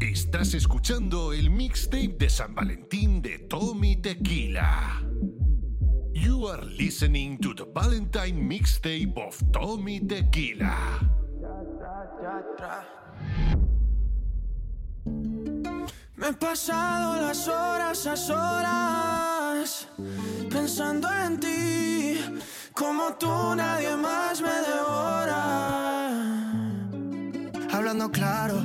Estás escuchando el mixtape de San Valentín de Tommy Tequila. You are listening to the Valentine mixtape of Tommy Tequila. Me he pasado las horas, las horas, pensando en ti. Como tú, nadie más me devora. Hablando claro,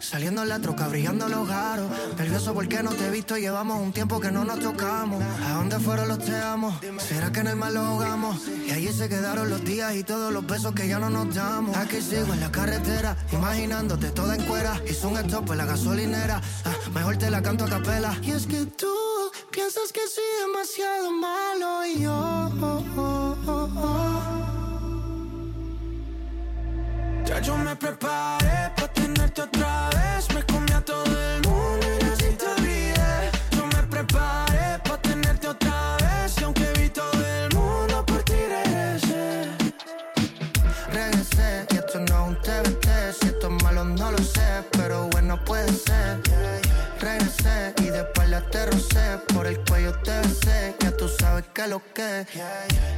saliendo en la troca, brillando los garos. Nervioso porque no te he visto, llevamos un tiempo que no nos tocamos. ¿A dónde fueron los te amo? ¿Será que en el mal lo ahogamos? Y allí se quedaron los días y todos los besos que ya no nos damos. Aquí sigo en la carretera, imaginándote toda en cuera. Hice un stop en la gasolinera, ah, mejor te la canto a capela. Y es que tú piensas que soy demasiado malo y yo. Ya yo me preparé para tenerte otra de espalda te rocé. Por el cuello te besé. Ya tú sabes que lo que.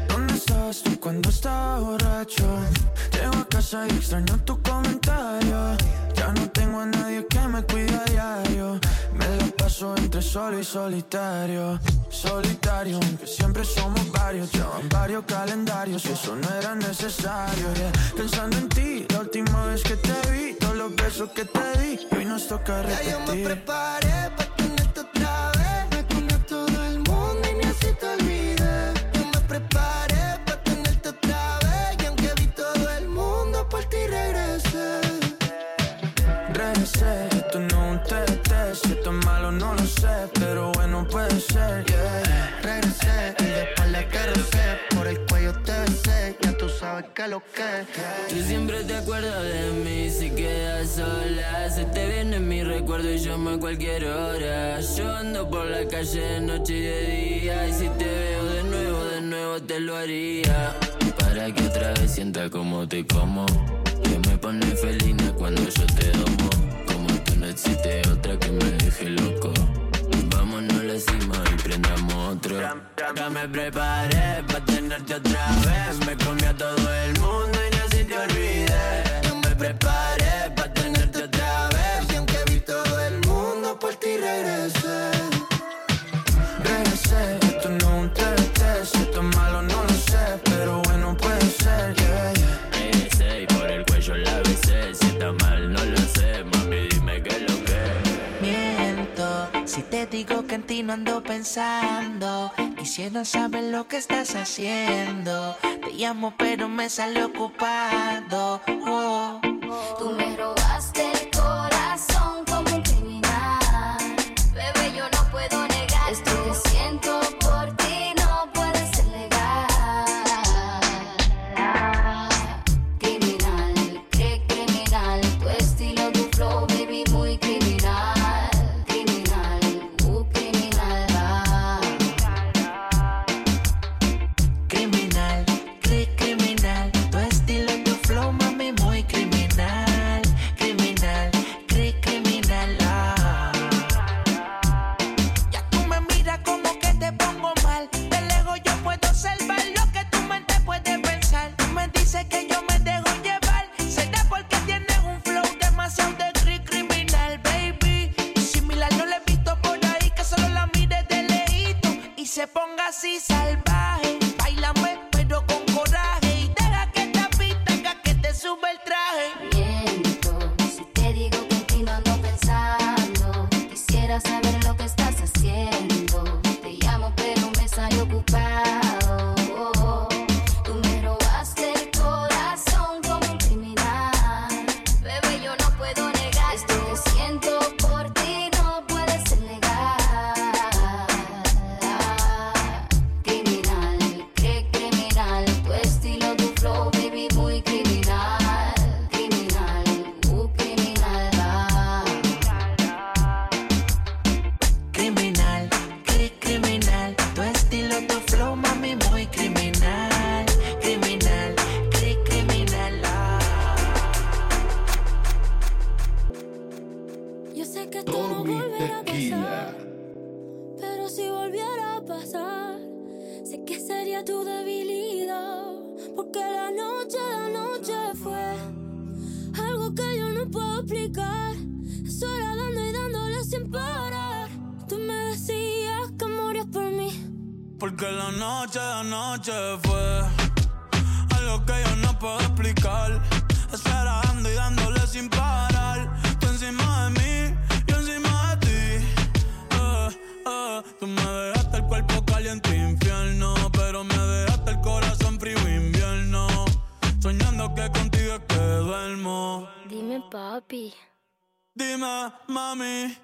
¿Dónde estabas tú cuando estaba borracho? Llego a casa y extraño tu comentario. Ya no tengo a nadie que me cuide a diario. Me la paso entre solo y solitario. Solitario, aunque siempre somos varios. Llevan varios calendarios y eso no era necesario. yeah. Pensando en ti, la última vez que te vi, todos los besos que te di. Y hoy nos toca Ya yo me repetir. preparé pero bueno puede ser, yeah. Regresé y de espalda te rocé. Por el cuello te besé. Ya tú sabes que lo que. Tú siempre te acuerdas de mí si quedas sola. Se te viene mi recuerdo y llamo a cualquier hora. Yo ando por la calle de noche y de día. Y si te veo de nuevo, de nuevo te lo haría. Para que otra vez sienta como te como. Que me pone felina cuando yo te domo. Me preparé para tenerte otra vez. Me comí a todo el mundo y no así te olvidé. Yo me preparé ando pensando. Quisiera saber lo que estás haciendo. Te llamo, pero me sale ocupado. Oh. Tú me robaste que esto no Tommy volverá a pasar. Pero si volviera a pasar, sé que sería tu debilidad. Porque la noche, la noche fue algo que yo no puedo explicar. Eso era dando y dándole sin parar. Tú me decías que morías por mí. Porque la noche, la noche fue algo que yo no puedo explicar. Estar dando y dándole sin parar. Tú encima de mí, Tú me dejaste el cuerpo caliente infierno, pero me dejaste el corazón frío invierno. Soñando que contigo es que duermo. Dime, papi. Dime, mami,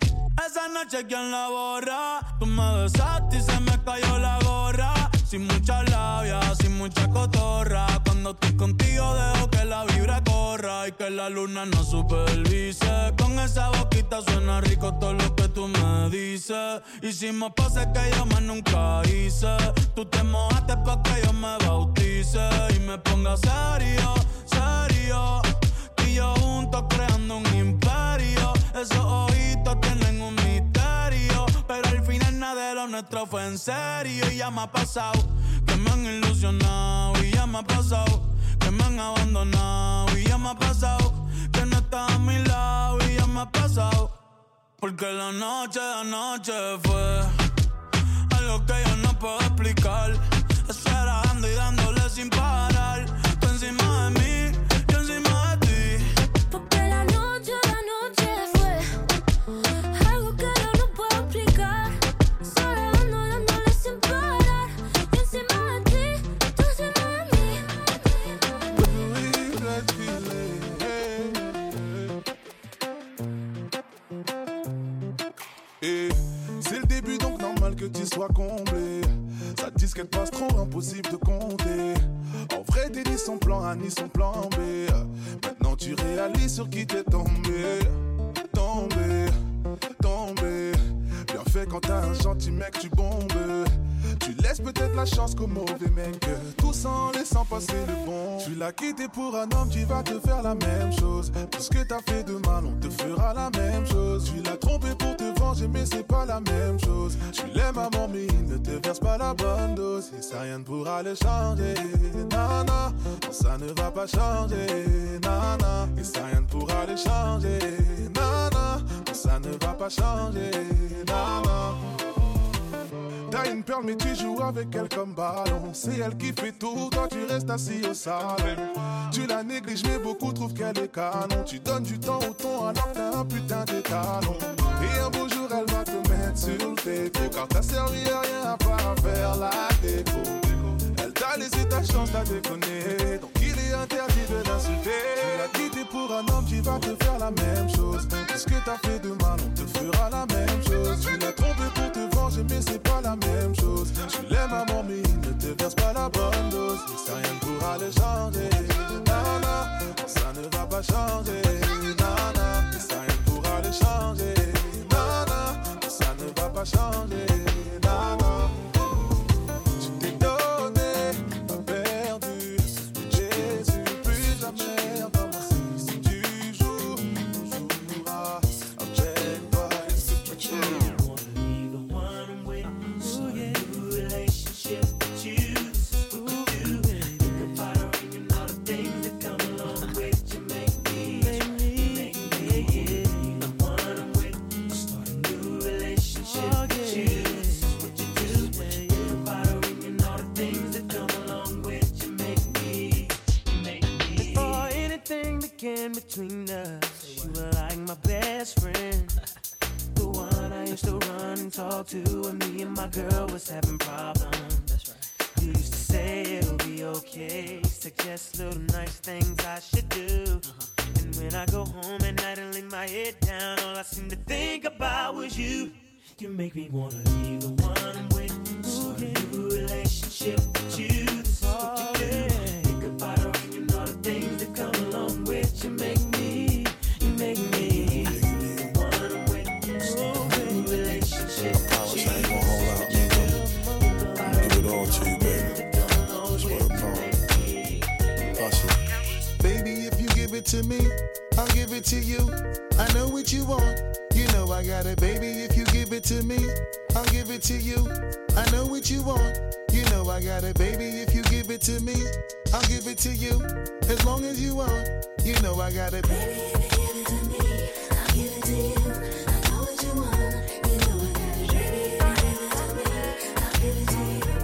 esa noche quién la borra. Tú me besaste y se me cayó la gorra. Sin mucha labia, sin mucha cotorra. Cuando estoy contigo dejo que la vibra y que la luna no supervise. Con esa boquita suena rico todo lo que tú me dices. Hicimos poses que yo más nunca hice. Tú te mojaste pa' que yo me bautice y me ponga serio, serio. Tú y yo juntos creando un imperio. Esos ojitos tienen un misterio. Pero al final nada de lo nuestro fue en serio. Y ya me ha pasado que me han ilusionado. Y ya me ha pasado que me han abandonado. Y ya me ha pasado que no estás a mi lado. Y ya me ha pasado. Porque la noche, la noche fue algo que yo no puedo explicar. Eso era dando y dándole sin parar. Tú encima de mí, que tu sois comblé. Te disquette passe trop impossible de compter. En vrai t'es ni son plan A ni son plan B. Maintenant tu réalises sur qui t'es tombé. Tombé, tombé. Bien fait quand t'as un gentil mec tu bombes. Tu laisses peut-être la chance qu'au mauvais mec. Tout en laissant passer le bon. Tu l'as quitté pour un homme qui va te faire la même chose. Tout ce que t'as fait de mal, on te fera la même chose. Tu l'as trompé mais c'est pas la même chose. Tu l'aimes à mort, mais ne te verse pas la bonne dose. Et ça, rien ne pourra le changer. Nana, ça ne va pas changer. Nana, et ça, rien ne pourra le changer. Nana, ça ne va pas changer. Nana. T'as une perle mais tu joues avec elle comme ballon C'est elle qui fait tout, toi tu restes assis au salon Tu la négliges mais beaucoup trouvent qu'elle est canon Tu donnes du temps au ton alors un putain de talon Et un beau elle va te mettre sur le déco. Car t'as servi à rien à part faire la déco. Elle t'a laissé ta chance, t'as déconné Donc il est interdit de l'insulter. Tu l'as quitté pour un homme qui va te faire la même chose. Tout ce que t'as fait de mal, on te fera la même chose. Tu l'as trompé pour te venger mais c'est pas la même chose. Tu l'aimes à mort mais ne te verse pas la bonne dose. Ça rien ne pourra le changer Nana, ça ne va pas changer. Nana, ça rien ne pourra le changer change began between us, you were like my best friend. The one I used to run and talk to when me and my girl was having problems. That's right. You used to say it'll be okay, suggest little nice things I should do. Uh-huh. And when I go home at night and lay my head down, all I seem to think about was you. You make me wanna be the one I'm with, start a new relationship with you. This is what you do. It to me, I'll give it to you. I know what you want, you know I got it, baby. If you give it to me, I'll give it to you. I know what you want. You know I got it, baby. If you give it to me, I'll give it to you. As long as you want, you know I got it. Baby, if you give it to me, I'll give it to you. I know what you want. You know I got it, baby. If you give it to me, I'll give it to you.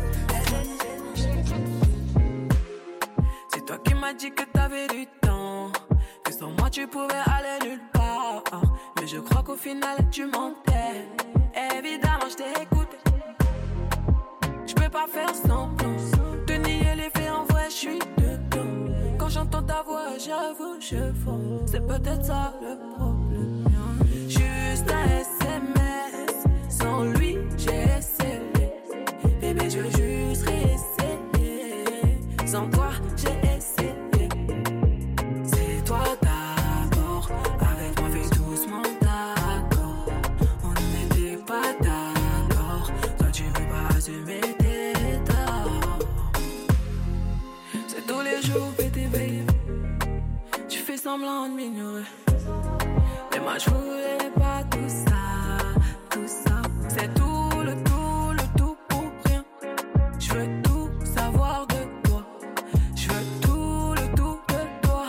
C'est toi qui m'as dit que t'avais du tu pouvais aller nulle part. Mais je crois qu'au final tu mentais. Évidemment, je t'ai écouté. Je peux pas faire semblant. Te nier les faits en vrai, je suis dedans. Quand j'entends ta voix, j'avoue, je fonds. C'est peut-être ça le problème. Juste un SMS. Sans lui, j'ai essayé. Bébé, je semblant de m'ignorer. Mais moi, je voulais pas tout ça. Tout ça. C'est tout, le tout, le tout pour rien. Je veux tout savoir de toi. Je veux tout, le tout de toi.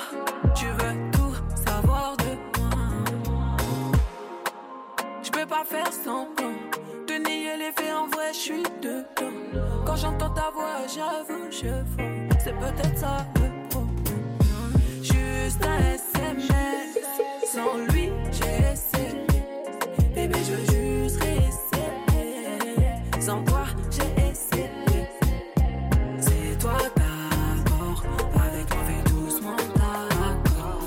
Tu veux tout savoir de moi. Je peux pas faire semblant. Te nier les faits en vrai, je suis dedans. Quand j'entends ta voix, j'avoue, je fonds. C'est peut-être ça. Juste un SMS. Sans lui, j'ai essayé. Bébé, je veux juste réessayer. Sans toi, j'ai essayé. C'est toi d'abord. Avec toi, fais doucement d'accord.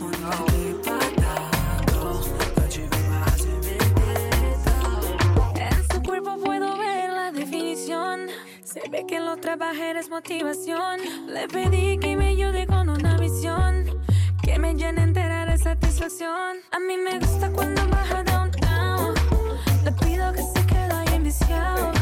On d'accord. Tu. En la definición. Se que en los trabajos es motivación. Le pedí que me ayude. Que me llene entera de satisfacción. A mí me gusta cuando baja downtown. Le pido que se quede ahí enviciado.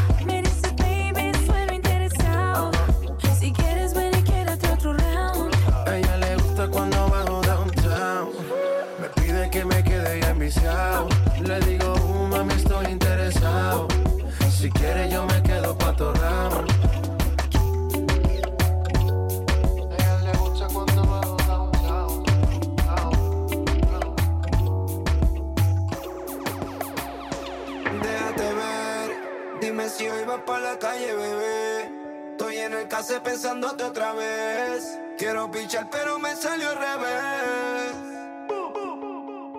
Salió al revés.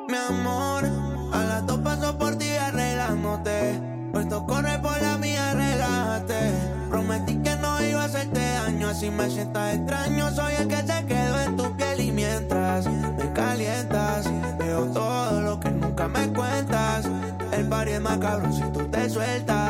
Mi amor, a las dos paso por ti arreglándote. Puesto corre por la mía, relájate. Prometí que no iba a hacerte daño, así me sientas extraño. Soy el que se quedó en tu piel y mientras me calientas, veo todo lo que nunca me cuentas. El party es más cabrón si tú te sueltas.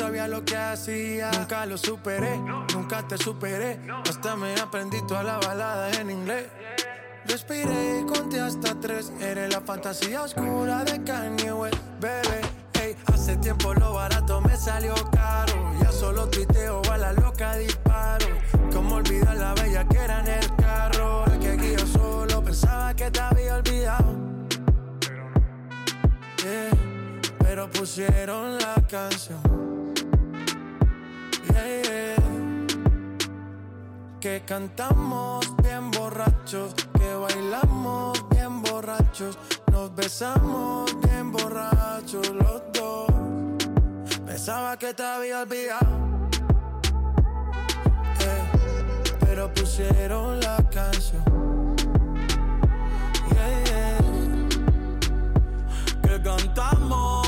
sabía lo que hacía. Nunca lo superé, nunca te superé. Hasta me aprendí toda la balada en inglés. Respiré y conté hasta tres. Eres la fantasía oscura de Kanye West, bebé. Hey, hace tiempo lo barato me salió caro. Ya solo tuiteo a la loca disparo. Como olvidar la bella que era en el carro. El que guío solo pensaba que te había olvidado. Yeah, pero pusieron la canción. Yeah. Que cantamos bien borrachos, que bailamos bien borrachos, nos besamos bien borrachos los dos. Pensaba que te había olvidado, eh, pero pusieron la canción. Que cantamos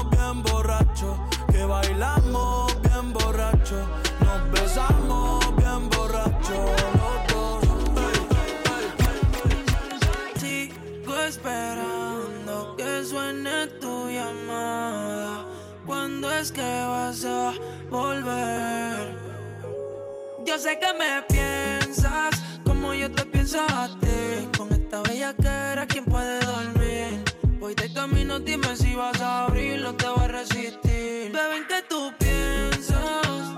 dices que vas a volver. Yo sé que me piensas como yo te pienso a ti. Con esta bella cara, ¿quién puede dormir? Voy de camino, dime si vas a abrirlo, te voy a resistir. Beben que tú piensas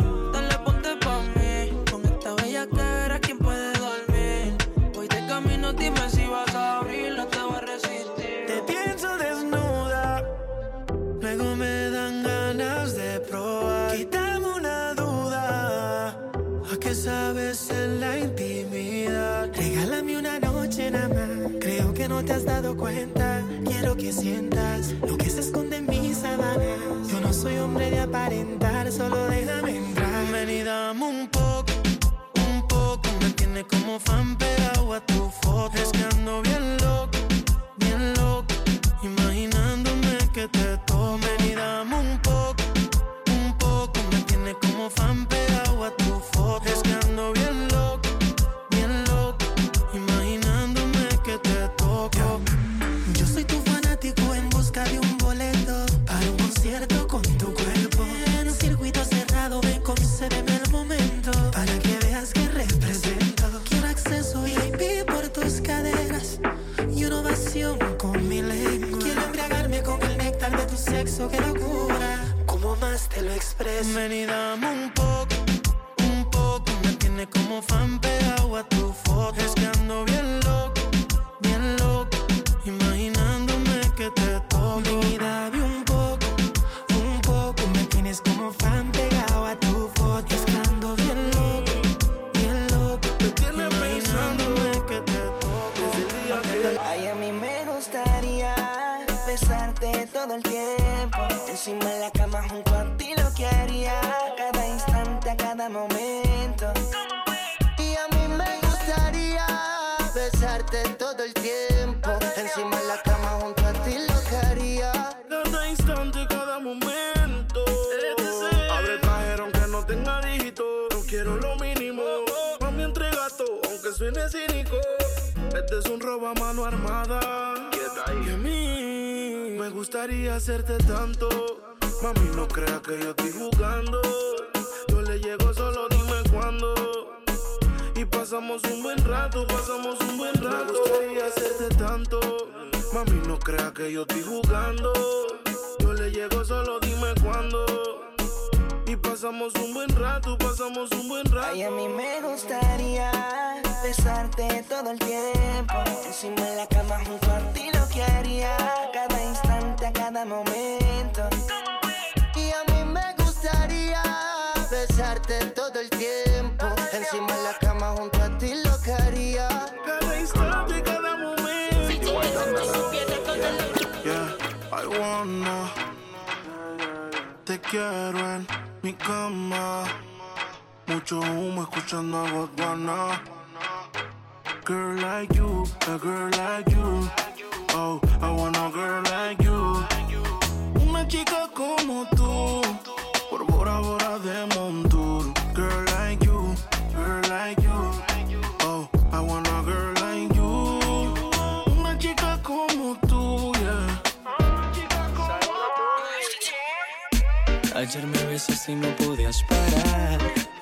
en la intimidad. Regálame una noche nada más. Creo que no te has dado cuenta. Quiero que sientas lo que se esconde en mis sábanas. Yo no soy hombre de aparentar, solo déjame entrar. Ven y dame un poco, un poco. Me tiene como fan pegado a tu foto. Es que ando bien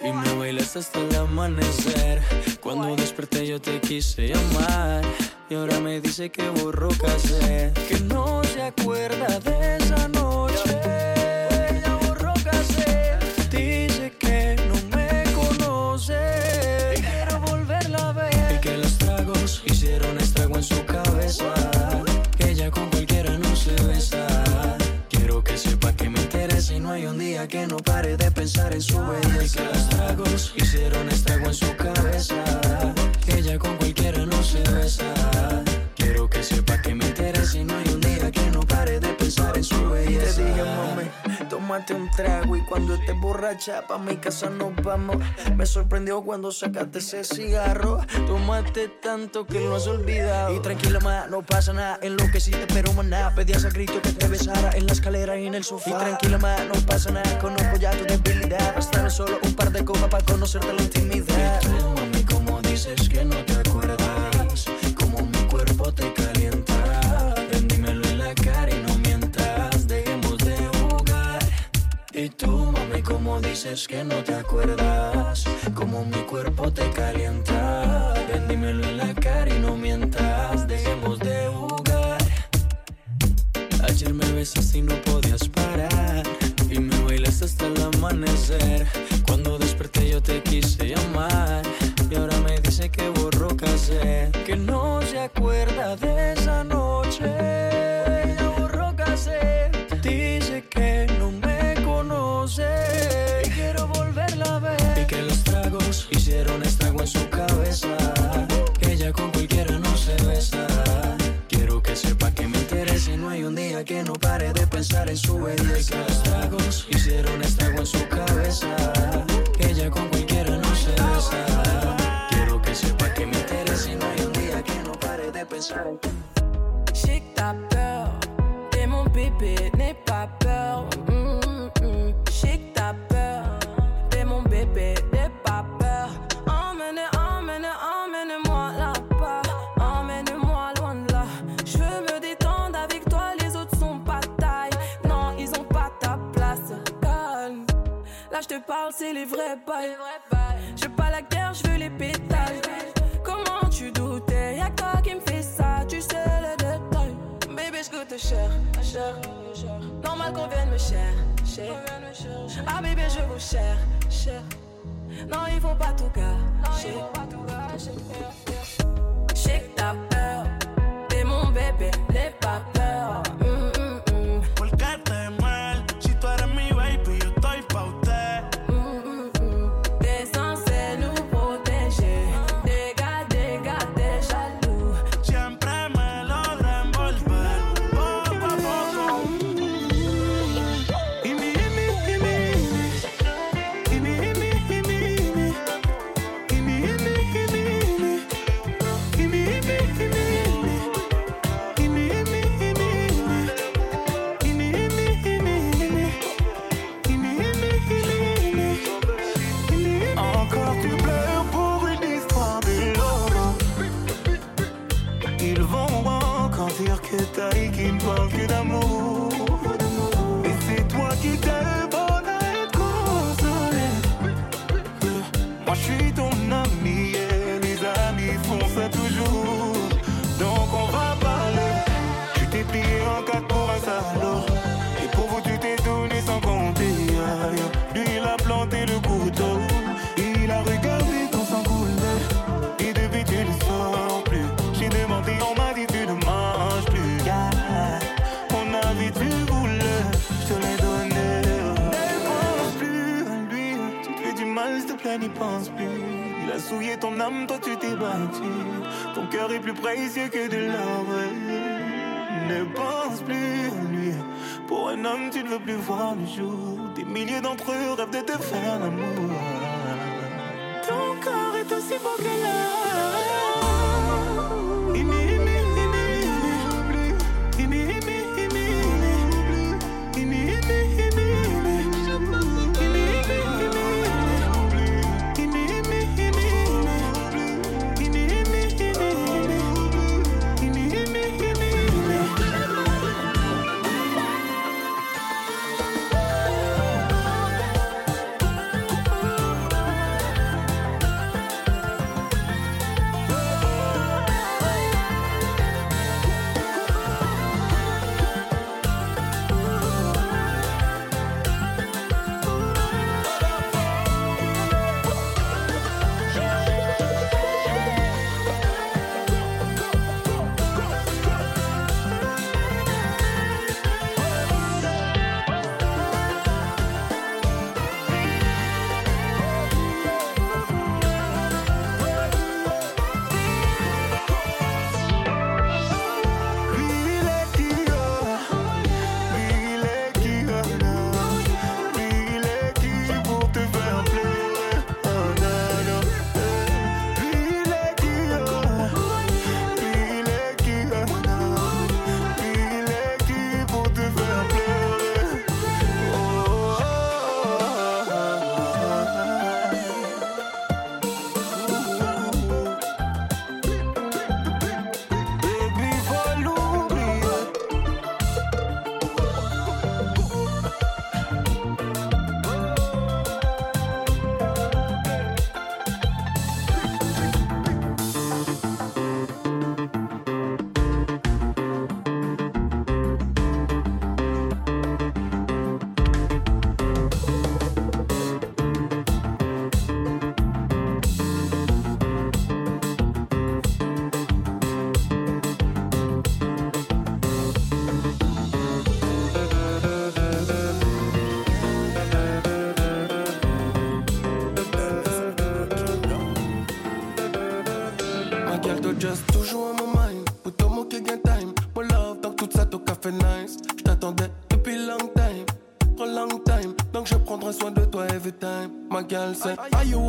y me bailas hasta el amanecer. Cuando desperté yo te quise llamar y ahora me dice que borró cassette, que no se acuerda de esa noche. Ella borró dice que no me conoce. Quiero volverla a ver y que los tragos hicieron estrago en su cabeza. que no pare de pensar en su belleza. Y que los tragos hicieron estrago en su cabeza. Ella con cualquiera no se besa tómate un trago. Y cuando estés borracha, pa' mi casa nos vamos. Me sorprendió cuando sacaste ese cigarro. Tomaste tanto que no has olvidado. Y tranquila, ma, no pasa nada. En lo que sí te espero, maná. Pedías a grito que te besara en la escalera y en el sofá. Y tranquila, ma, no pasa nada. Conozco ya tu debilidad. Bastaron solo un par de copas para conocerte la intimidad. Y tú, mami, como dices que no te Dices que no te acuerdas? como mi cuerpo te calienta? Ven, dímelo en la cara y no mientas. Dejemos de jugar. Ayer me besas y no podías parar. Y me bailas hasta el amanecer. Cuando desperté yo te quise llamar. Y ahora me dice que borró casé. Que no se acuerda de les vrais bails. J'ai pas la guerre, je veux les pétales. Comment tu doutais, y'a toi qui me fais ça, tu sais le détail. Bébé, je coûte cher, cher. Normal qu'on vienne me chercher. Ah, bébé, je vous cher, cher. Non, ils vont pas tout gâcher. J'ai que t'as peur, t'es mon bébé, n'aie pas peur. n'y pense plus. Il a souillé ton âme, toi tu t'es battu. Ton cœur est plus précieux que de l'or. Ne pense plus à lui. Pour un homme, tu ne veux plus voir le jour. Des milliers d'entre eux rêvent de te faire l'amour. Ton corps est aussi beau que l'heure. listen. Are you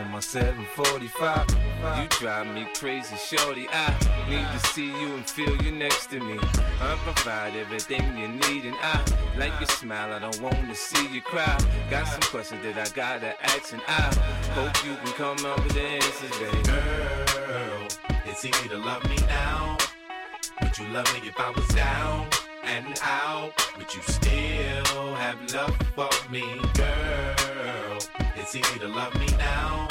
in my 745. You drive me crazy, shorty. I need to see you and feel you next to me. I provide everything you need, and I like your smile. I don't want to see you cry. Got some questions that I gotta ask, and I hope you can come up with the answers, baby. Girl, it's easy to love me now. Would you love me if I was down and out? Would you still have love for me, girl? It's easy to love me now.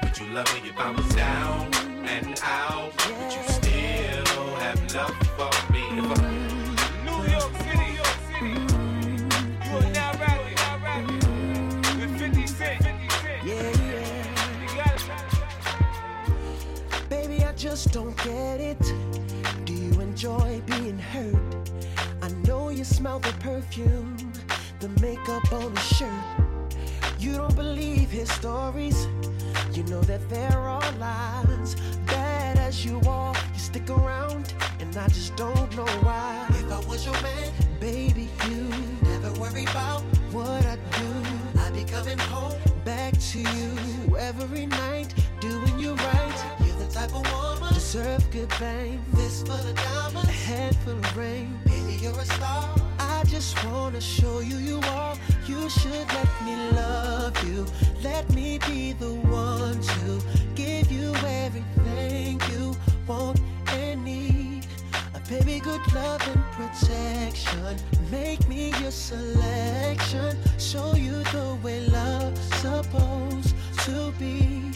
Would you love me if I was down and out? Would you still have love for me? If I New York City, York City. You are now rapping, now rapping with 50 Cent. 50 Cent. Yeah, yeah. You got it. Baby, I just don't get it. Do you enjoy being hurt? I know you smell the perfume, the makeup on his shirt. You don't believe his stories. You know that there are lies. Bad as you are, you stick around, and I just don't know why. If I was your man, baby, you never worry about what I do. I'd be coming home back to you every night, doing you right. You're the type of woman deserve good fame. This for the diamonds, a head full of rain. Baby, you're a star. I just wanna show you you are. You should let me love you. Let me be the one to give you everything you want and need. A baby, good love and protection. Make me your selection. Show you the way love's supposed to be.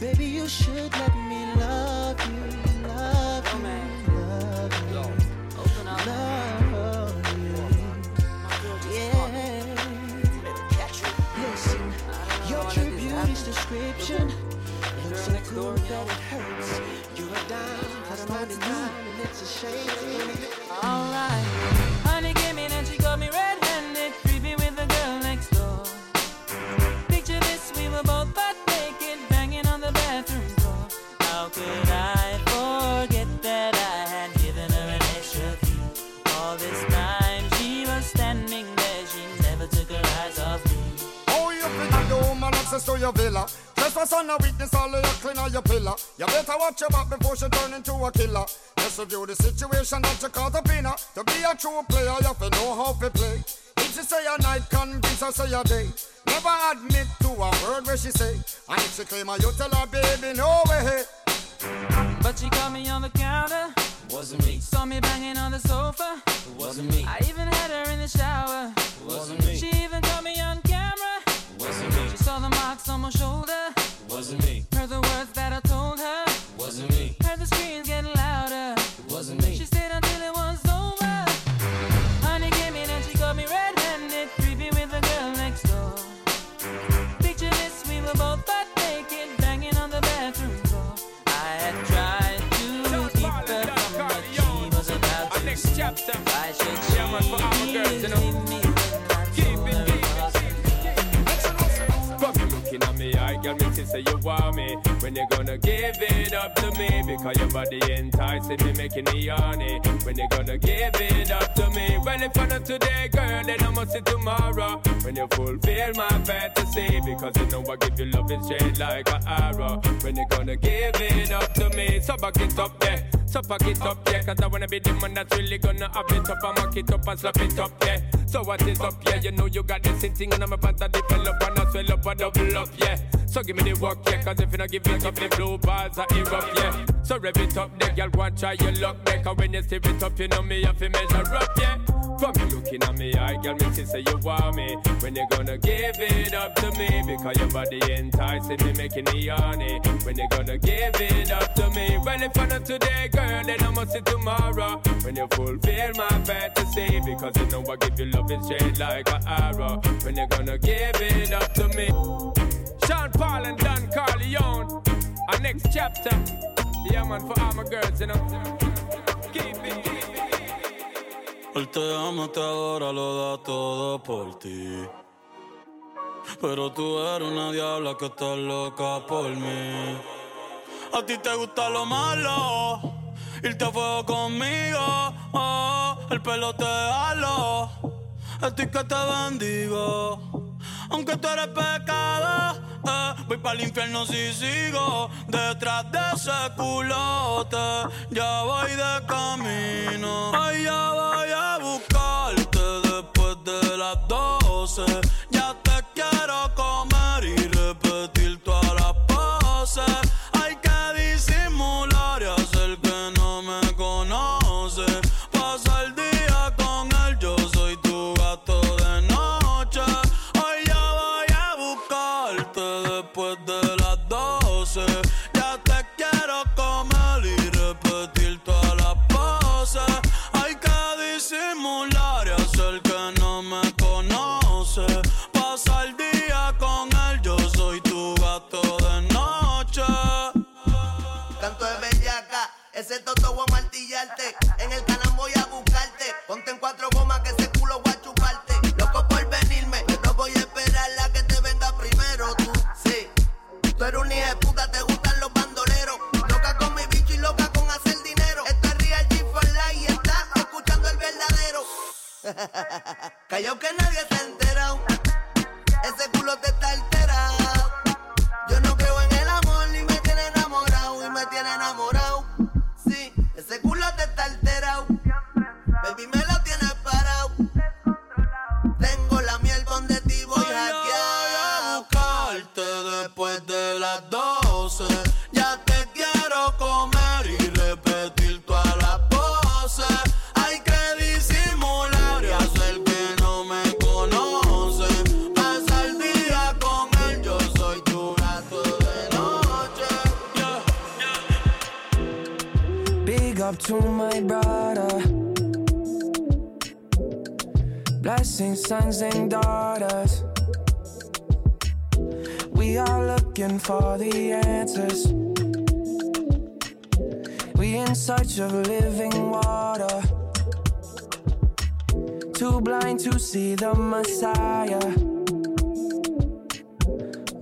Baby, you should let me love you, love you, love you, love description looks so good that it hurts. You're a dime plus 99, and it's a shame. Trespass on a weakness, all of your clean on your pillar. You better watch your back before she turn into a killer. Just review the situation that you caught up in her. To be a true player, you have to know how to play. If she say a night, convince her say a day. Never admit to a word where she say. And if she claim her, you tell her, baby, no way. But she caught me on the counter. Wasn't me. Saw me banging on the sofa. Wasn't me. I even had her in the shower. Wasn't me. She even caught me on camera. Wasn't me. She saw the marks on my shoulder. Wasn't me. Heard the words that I told her. Wasn't me. Heard the screams getting When you gonna give it up to me? Because your body enticing me, making me horny. When you gonna give it up to me? Well, if I not today, girl, then I must see tomorrow. When you fulfill my fantasy, because you know I give you love straight like an arrow. When you gonna give it up to me? So back it up there. So pack it up, yeah, cause I wanna be the man that's really gonna have it up and mock it up and slap it up, yeah. So what is up, yeah? You know you got this thing and I'm about to develop and I swell up and double up, yeah. So give me the work, yeah, cause if you not give it up, the blue balls are erupt, yeah. So rev it up, girl, go and try your luck, there, cause when you stir it up, you know me have to measure up, yeah. From you looking at me, I girl, me see say you want me. When you gonna give it up to me? Because your body enticing me, making me horny. When you gonna give it up to me? Well, if I not today, girl, then I must see tomorrow. When you fulfill my fantasy, because you know I give you love straight like an arrow. When you gonna give it up to me? Sean Paul and Don Carleone. Our next chapter. Yeah, man, for all my girls, you know. Keep it, keep it. Él te ama, te adora, lo da todo por ti. Pero tú eres una diabla que está loca por mí. A ti te gusta lo malo, Irte a fuego conmigo, oh, el pelo te halo. A ti que te bendigo. Aunque tú eres pecado, eh, voy para el infierno si sigo. Detrás de ese culote, ya voy de camino. Ay, ya voy a buscarte después de las doce. Ya te quiero comer y repetir todas las poses. The messiah.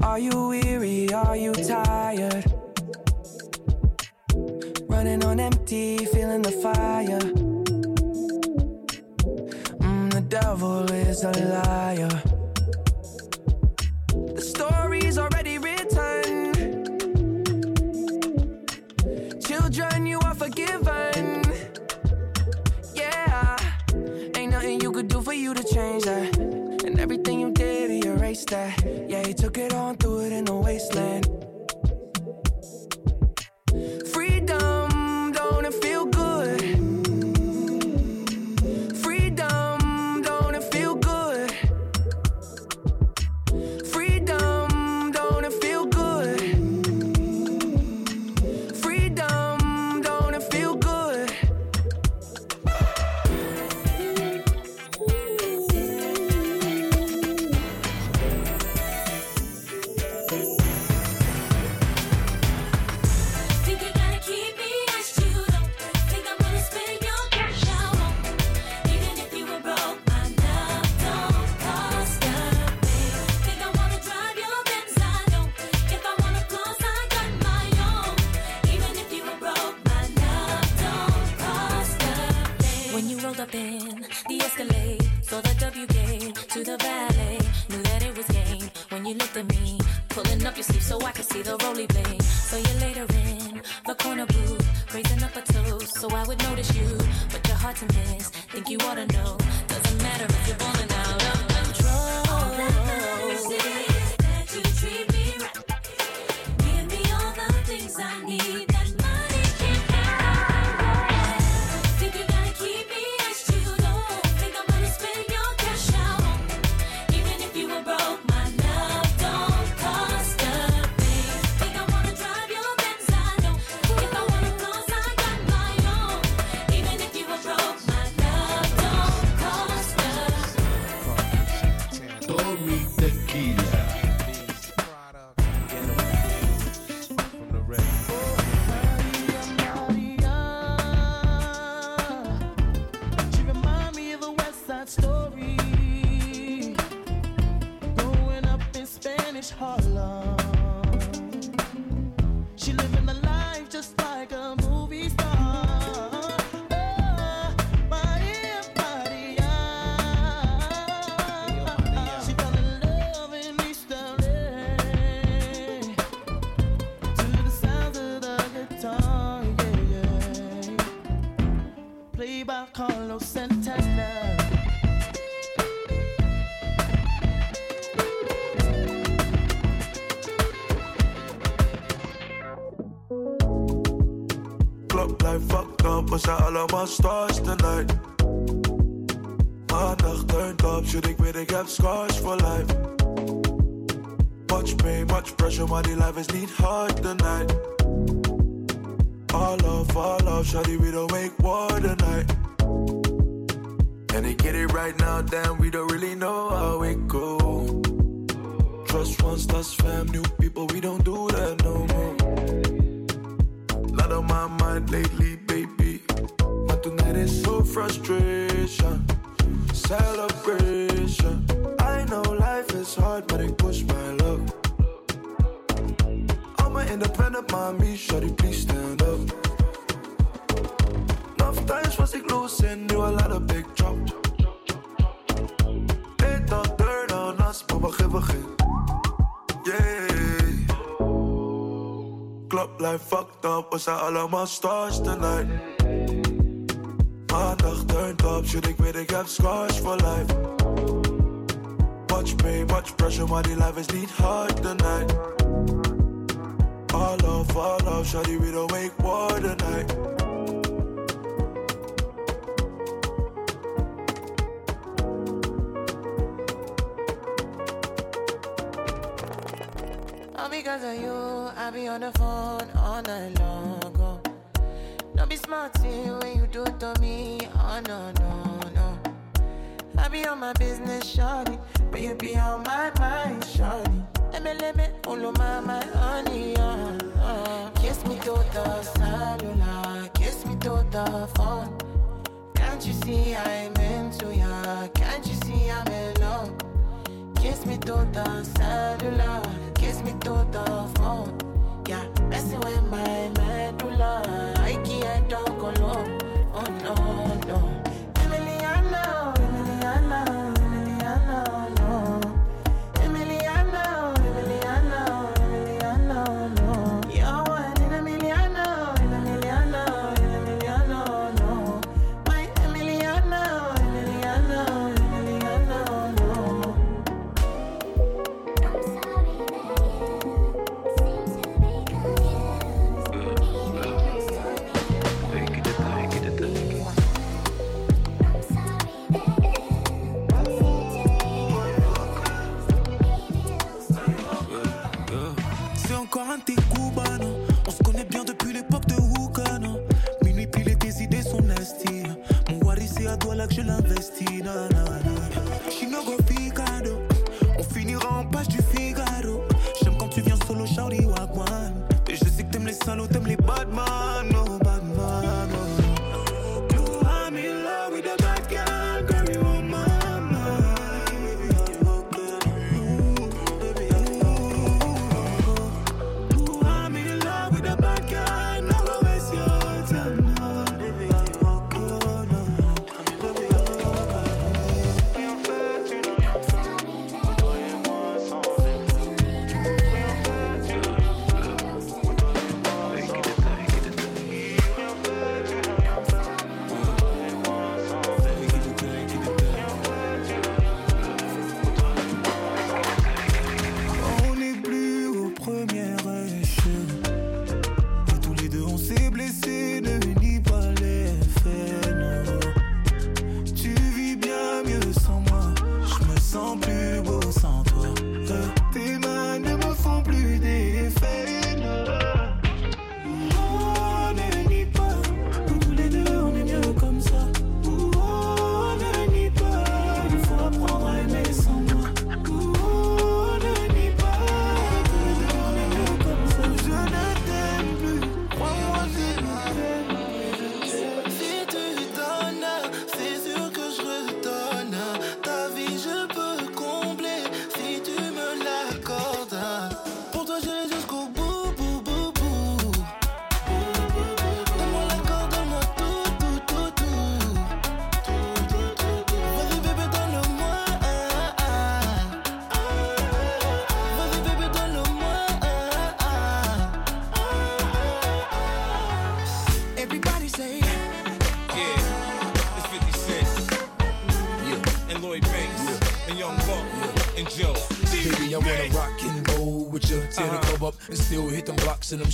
Are you weary? Are you tired? Running on empty, feeling the fire. Mm, the devil is a liar. что O sea, a la más tarde Total cellular, kiss me through the phone. Yeah, messing with my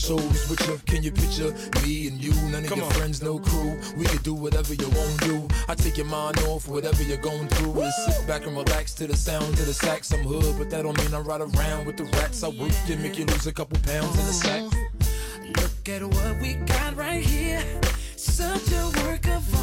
shows with you. Can you picture me and you? None of Come your on. friends, no crew. We could do whatever you want to do. I take your mind off whatever you're going through. And sit back and relax to the sound of the sax. I'm hood, but that don't mean I ride around with the rats. I work you, make you lose a couple pounds in the sack. Look at what we got right here. Such a work of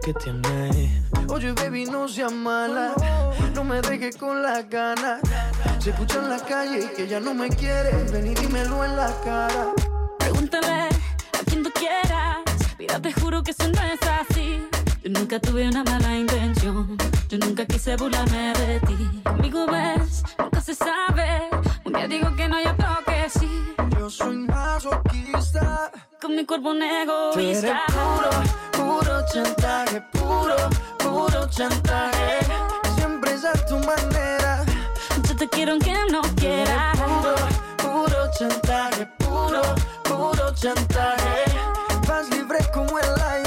que tienes Oye baby no seas mala. No. Me dejes con las ganas Se escucha en la calle y que ya no me quieres Ven y dímelo en la cara. Pregúntale a quien tú quieras. Mira, te juro que eso no es así. Yo nunca tuve una mala intención. Yo nunca quise burlarme de ti. Conmigo ves, nunca se sabe. Un día digo que no, y otro que sí. Yo soy masoquista Con mi cuerpo un Tú eres egoísta. puro, puro chantaje Puro, puro chantaje Siempre es a tu manera Yo te quiero aunque no quieras. Puro, puro chantaje, puro, puro chantaje. Vas libre como el aire.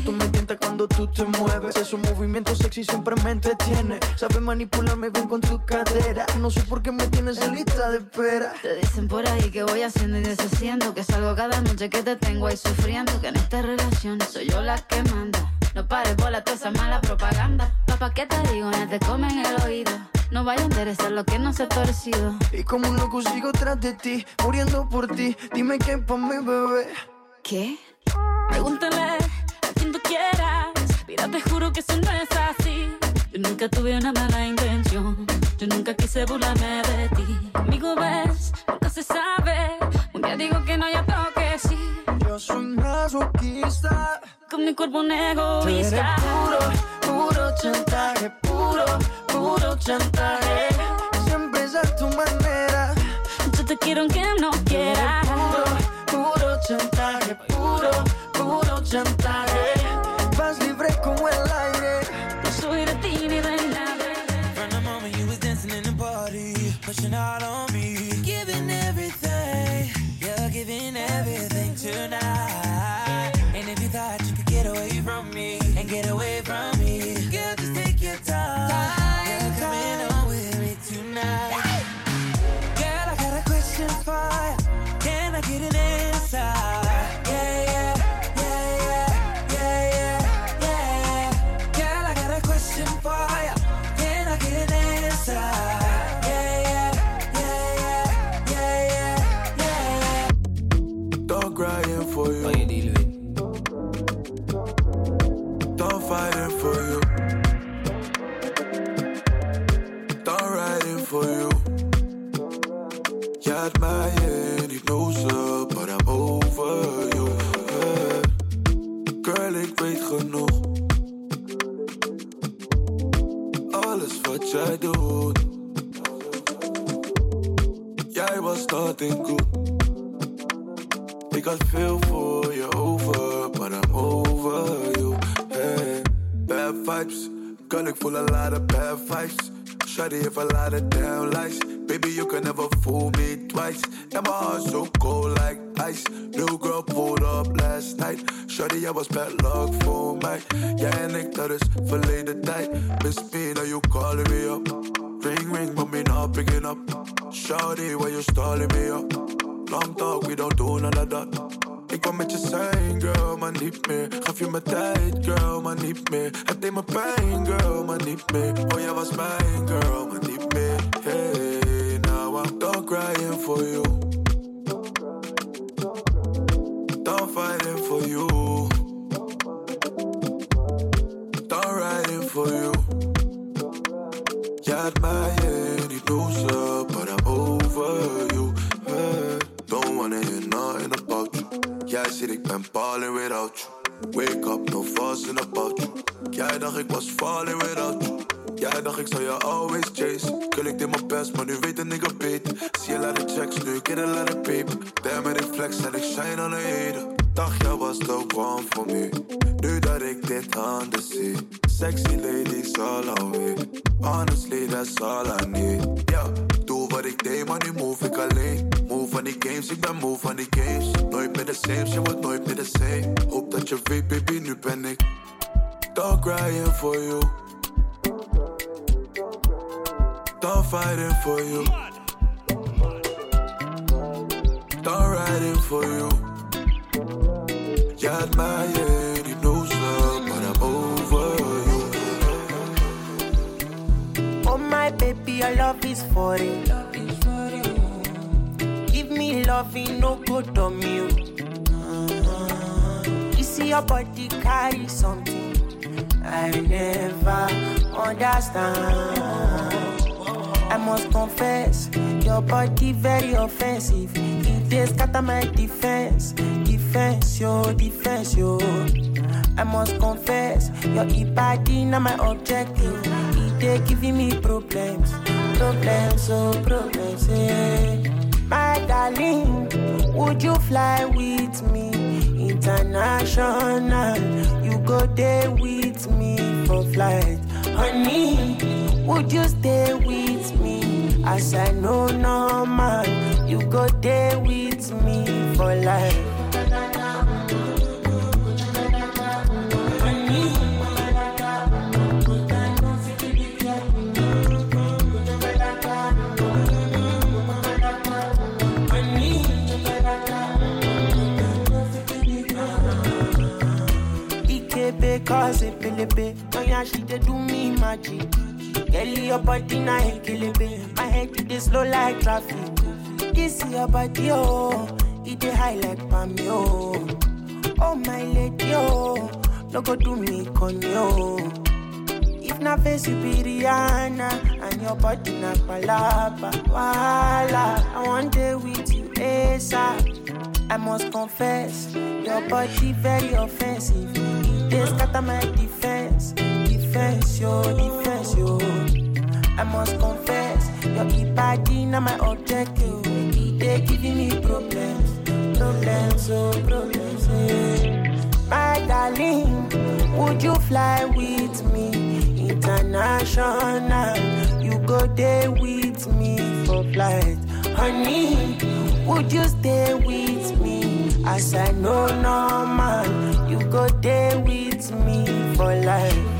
Tú me tientas cuando tú te mueves. Esos movimientos sexy siempre me entretiene. Sabes manipularme bien con tu cadera. No sé por qué me tienes en lista de espera. Te dicen por ahí que voy haciendo y deshaciendo. Que salgo cada noche que te tengo ahí sufriendo. Que en esta relación soy yo la que manda. No pares bola toda esa mala propaganda. Papá, ¿qué te digo? No te comen el oído. No vaya a interesar lo que no se ha torcido. Y como un loco sigo tras de ti, muriendo por ti. Dime qué pa' mi bebé. ¿Qué? Pregúntale quien tú quieras. Mira, te juro que eso no es así. Yo nunca tuve una mala intención. Yo nunca quise burlarme de ti. Conmigo ves, nunca se sabe. Un día digo que no, y otro que sí. Yo soy masoquista. Con mi cuerpo un egoísta. puro, puro chantaje, puro, puro chantaje. Siempre es a tu manera. Yo te quiero aunque no quieras. I never understand. I must confess, your body very offensive. It dey scatter my defense, defense, yo, defense, yo. I must confess, your body not my objective. It dey giving me problems, problems, oh problems, yeah. My darling, would you fly with me international? You go there with me for flight, honey. Would you stay with me? As I know no man, you go there with me for life. Cause it pelebe, oh yeah she dey do me magic. Girl, your body na ekelebe, my head it dey slow like traffic. This your body oh, it dey high like palmy oh. Oh my lady oh, no go do me conny oh. If na face you be Rihanna and your body na palapa, wala. I want day with you ASAP. I must confess, your body very offensive. It dey scatter my defense, defense, yo, defense, yo. I must confess, your body not my objective. It dey giving me problems, problems, oh problems. Yeah. My darling, would you fly with me international? You go there with me for flight, honey. Would you stay with me? As I know no man, you go there with me for life.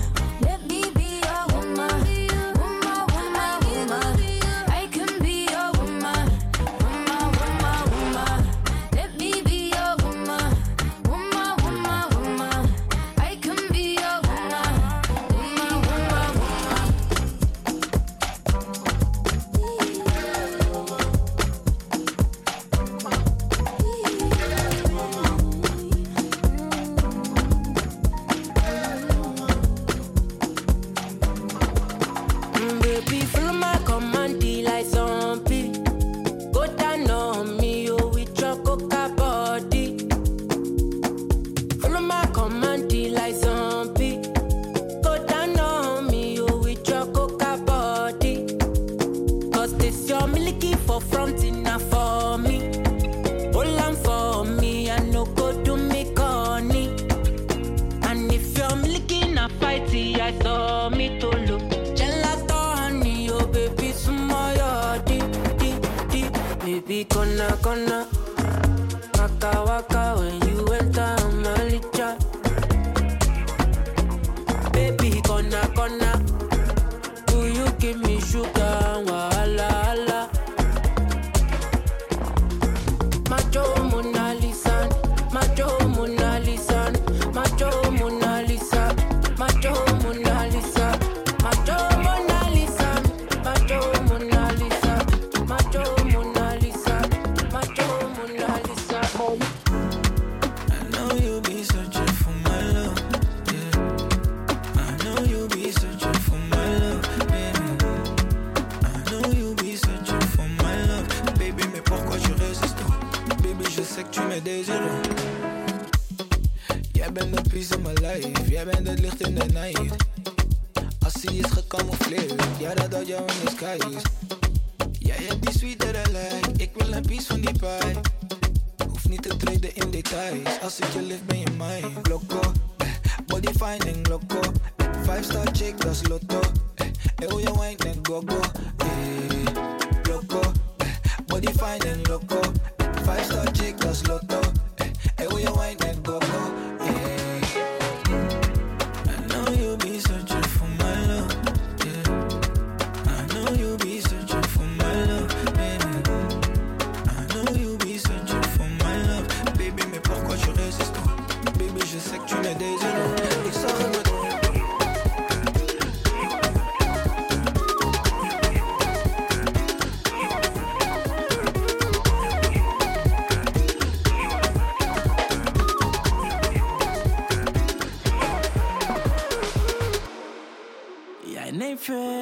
met het licht in de night. Als hij is gecamoufleerd, ja dat houdt jou in de skies. Jij hebt die sweetere lijk, ik wil een piece van die pie. Hoef niet te treden in details, als ik je lift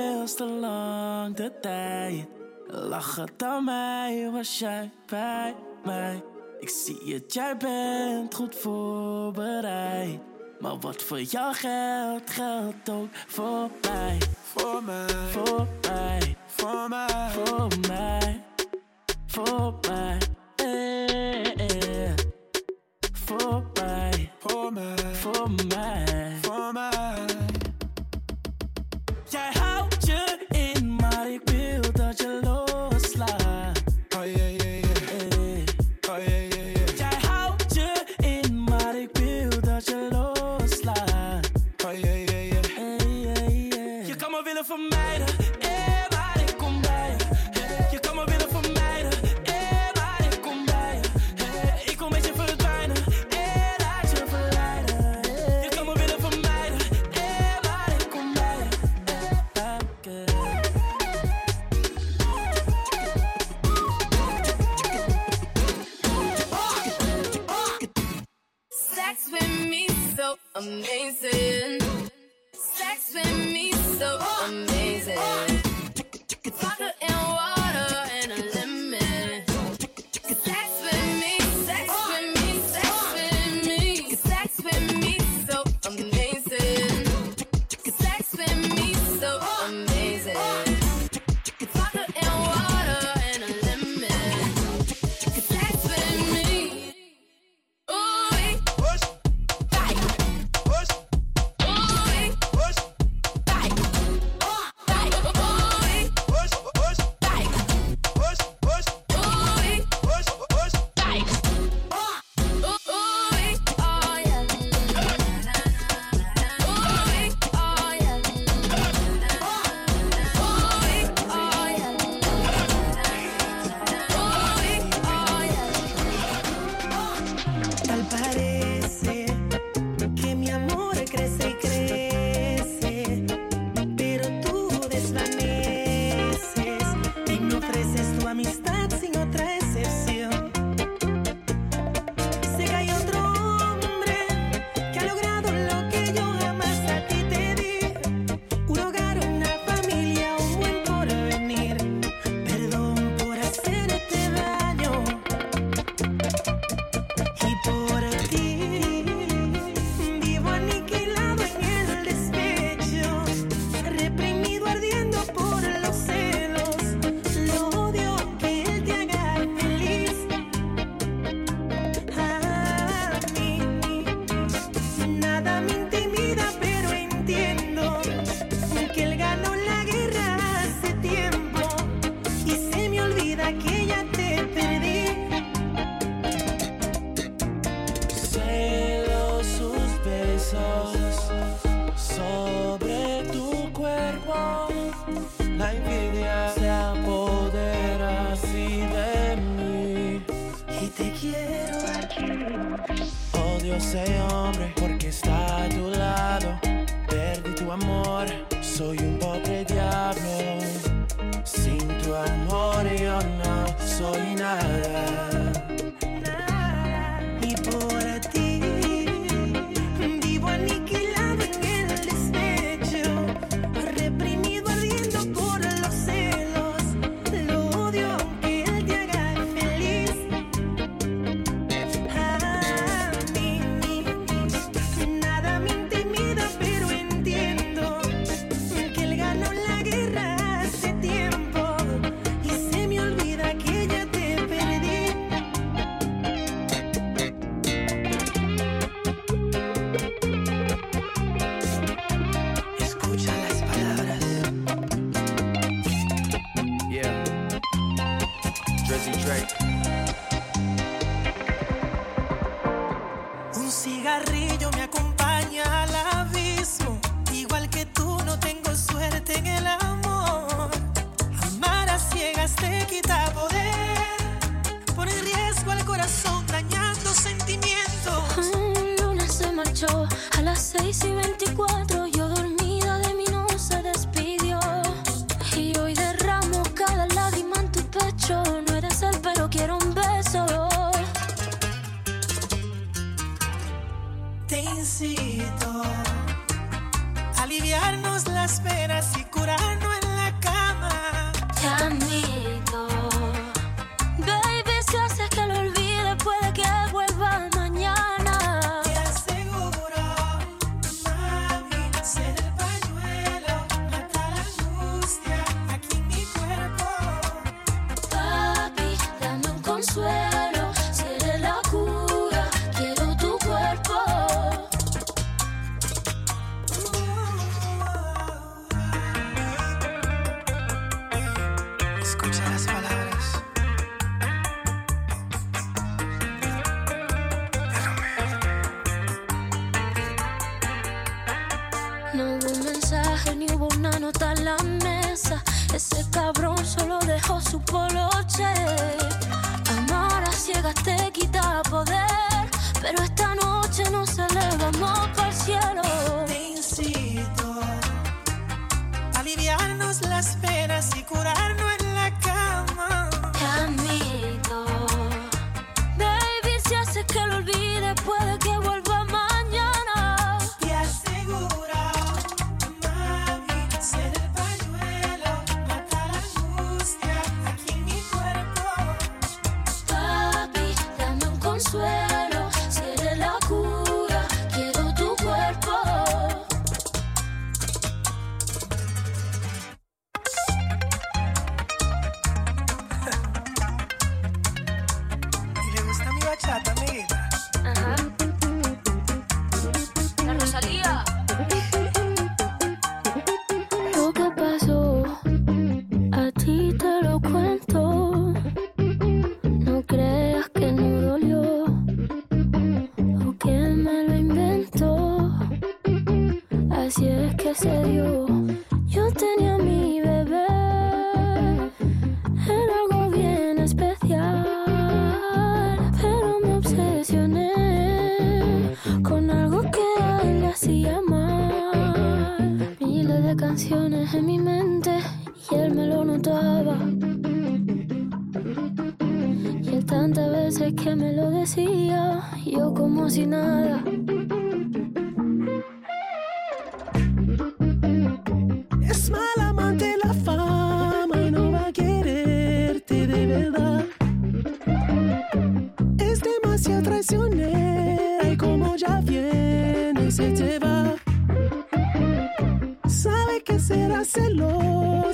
veel te lang de tijd. Lach het aan mij, was jij bij mij? Ik zie het, jij bent goed voorbereid. Maar wat voor jou geldt, geldt ook voor mij. Voor mij. Voor mij. Voor mij. Voor mij. Voor mij.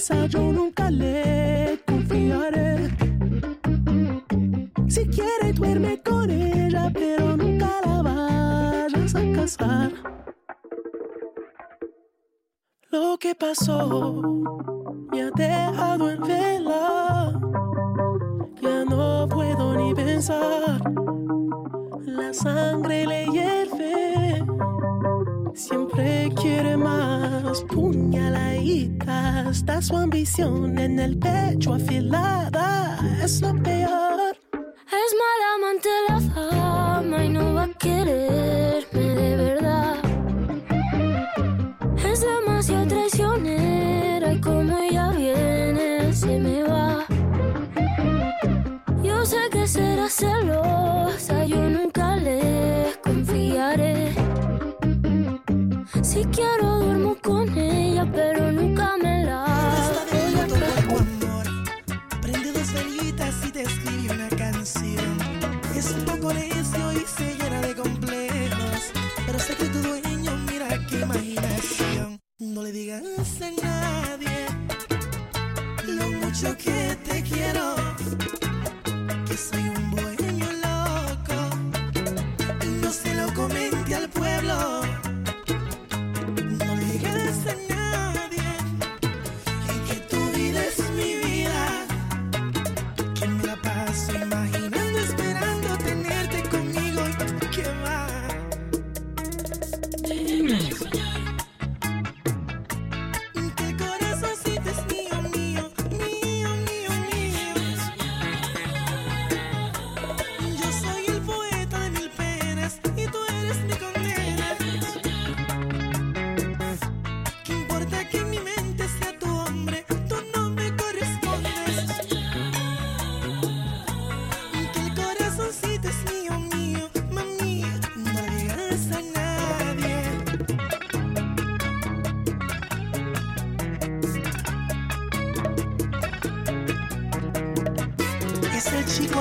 promesa yo nunca le confiaré. Si quiere duerme con ella, pero nunca la vayas a casar. Lo que pasó me ha dejado en vela. Ya no puedo ni pensar. La sangre le hierve Siempre quiere más, puñaladitas, está su ambición en el pecho afilada, es lo peor. Es mala amante la fama y no va a querer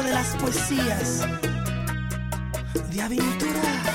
de las poesías de aventura.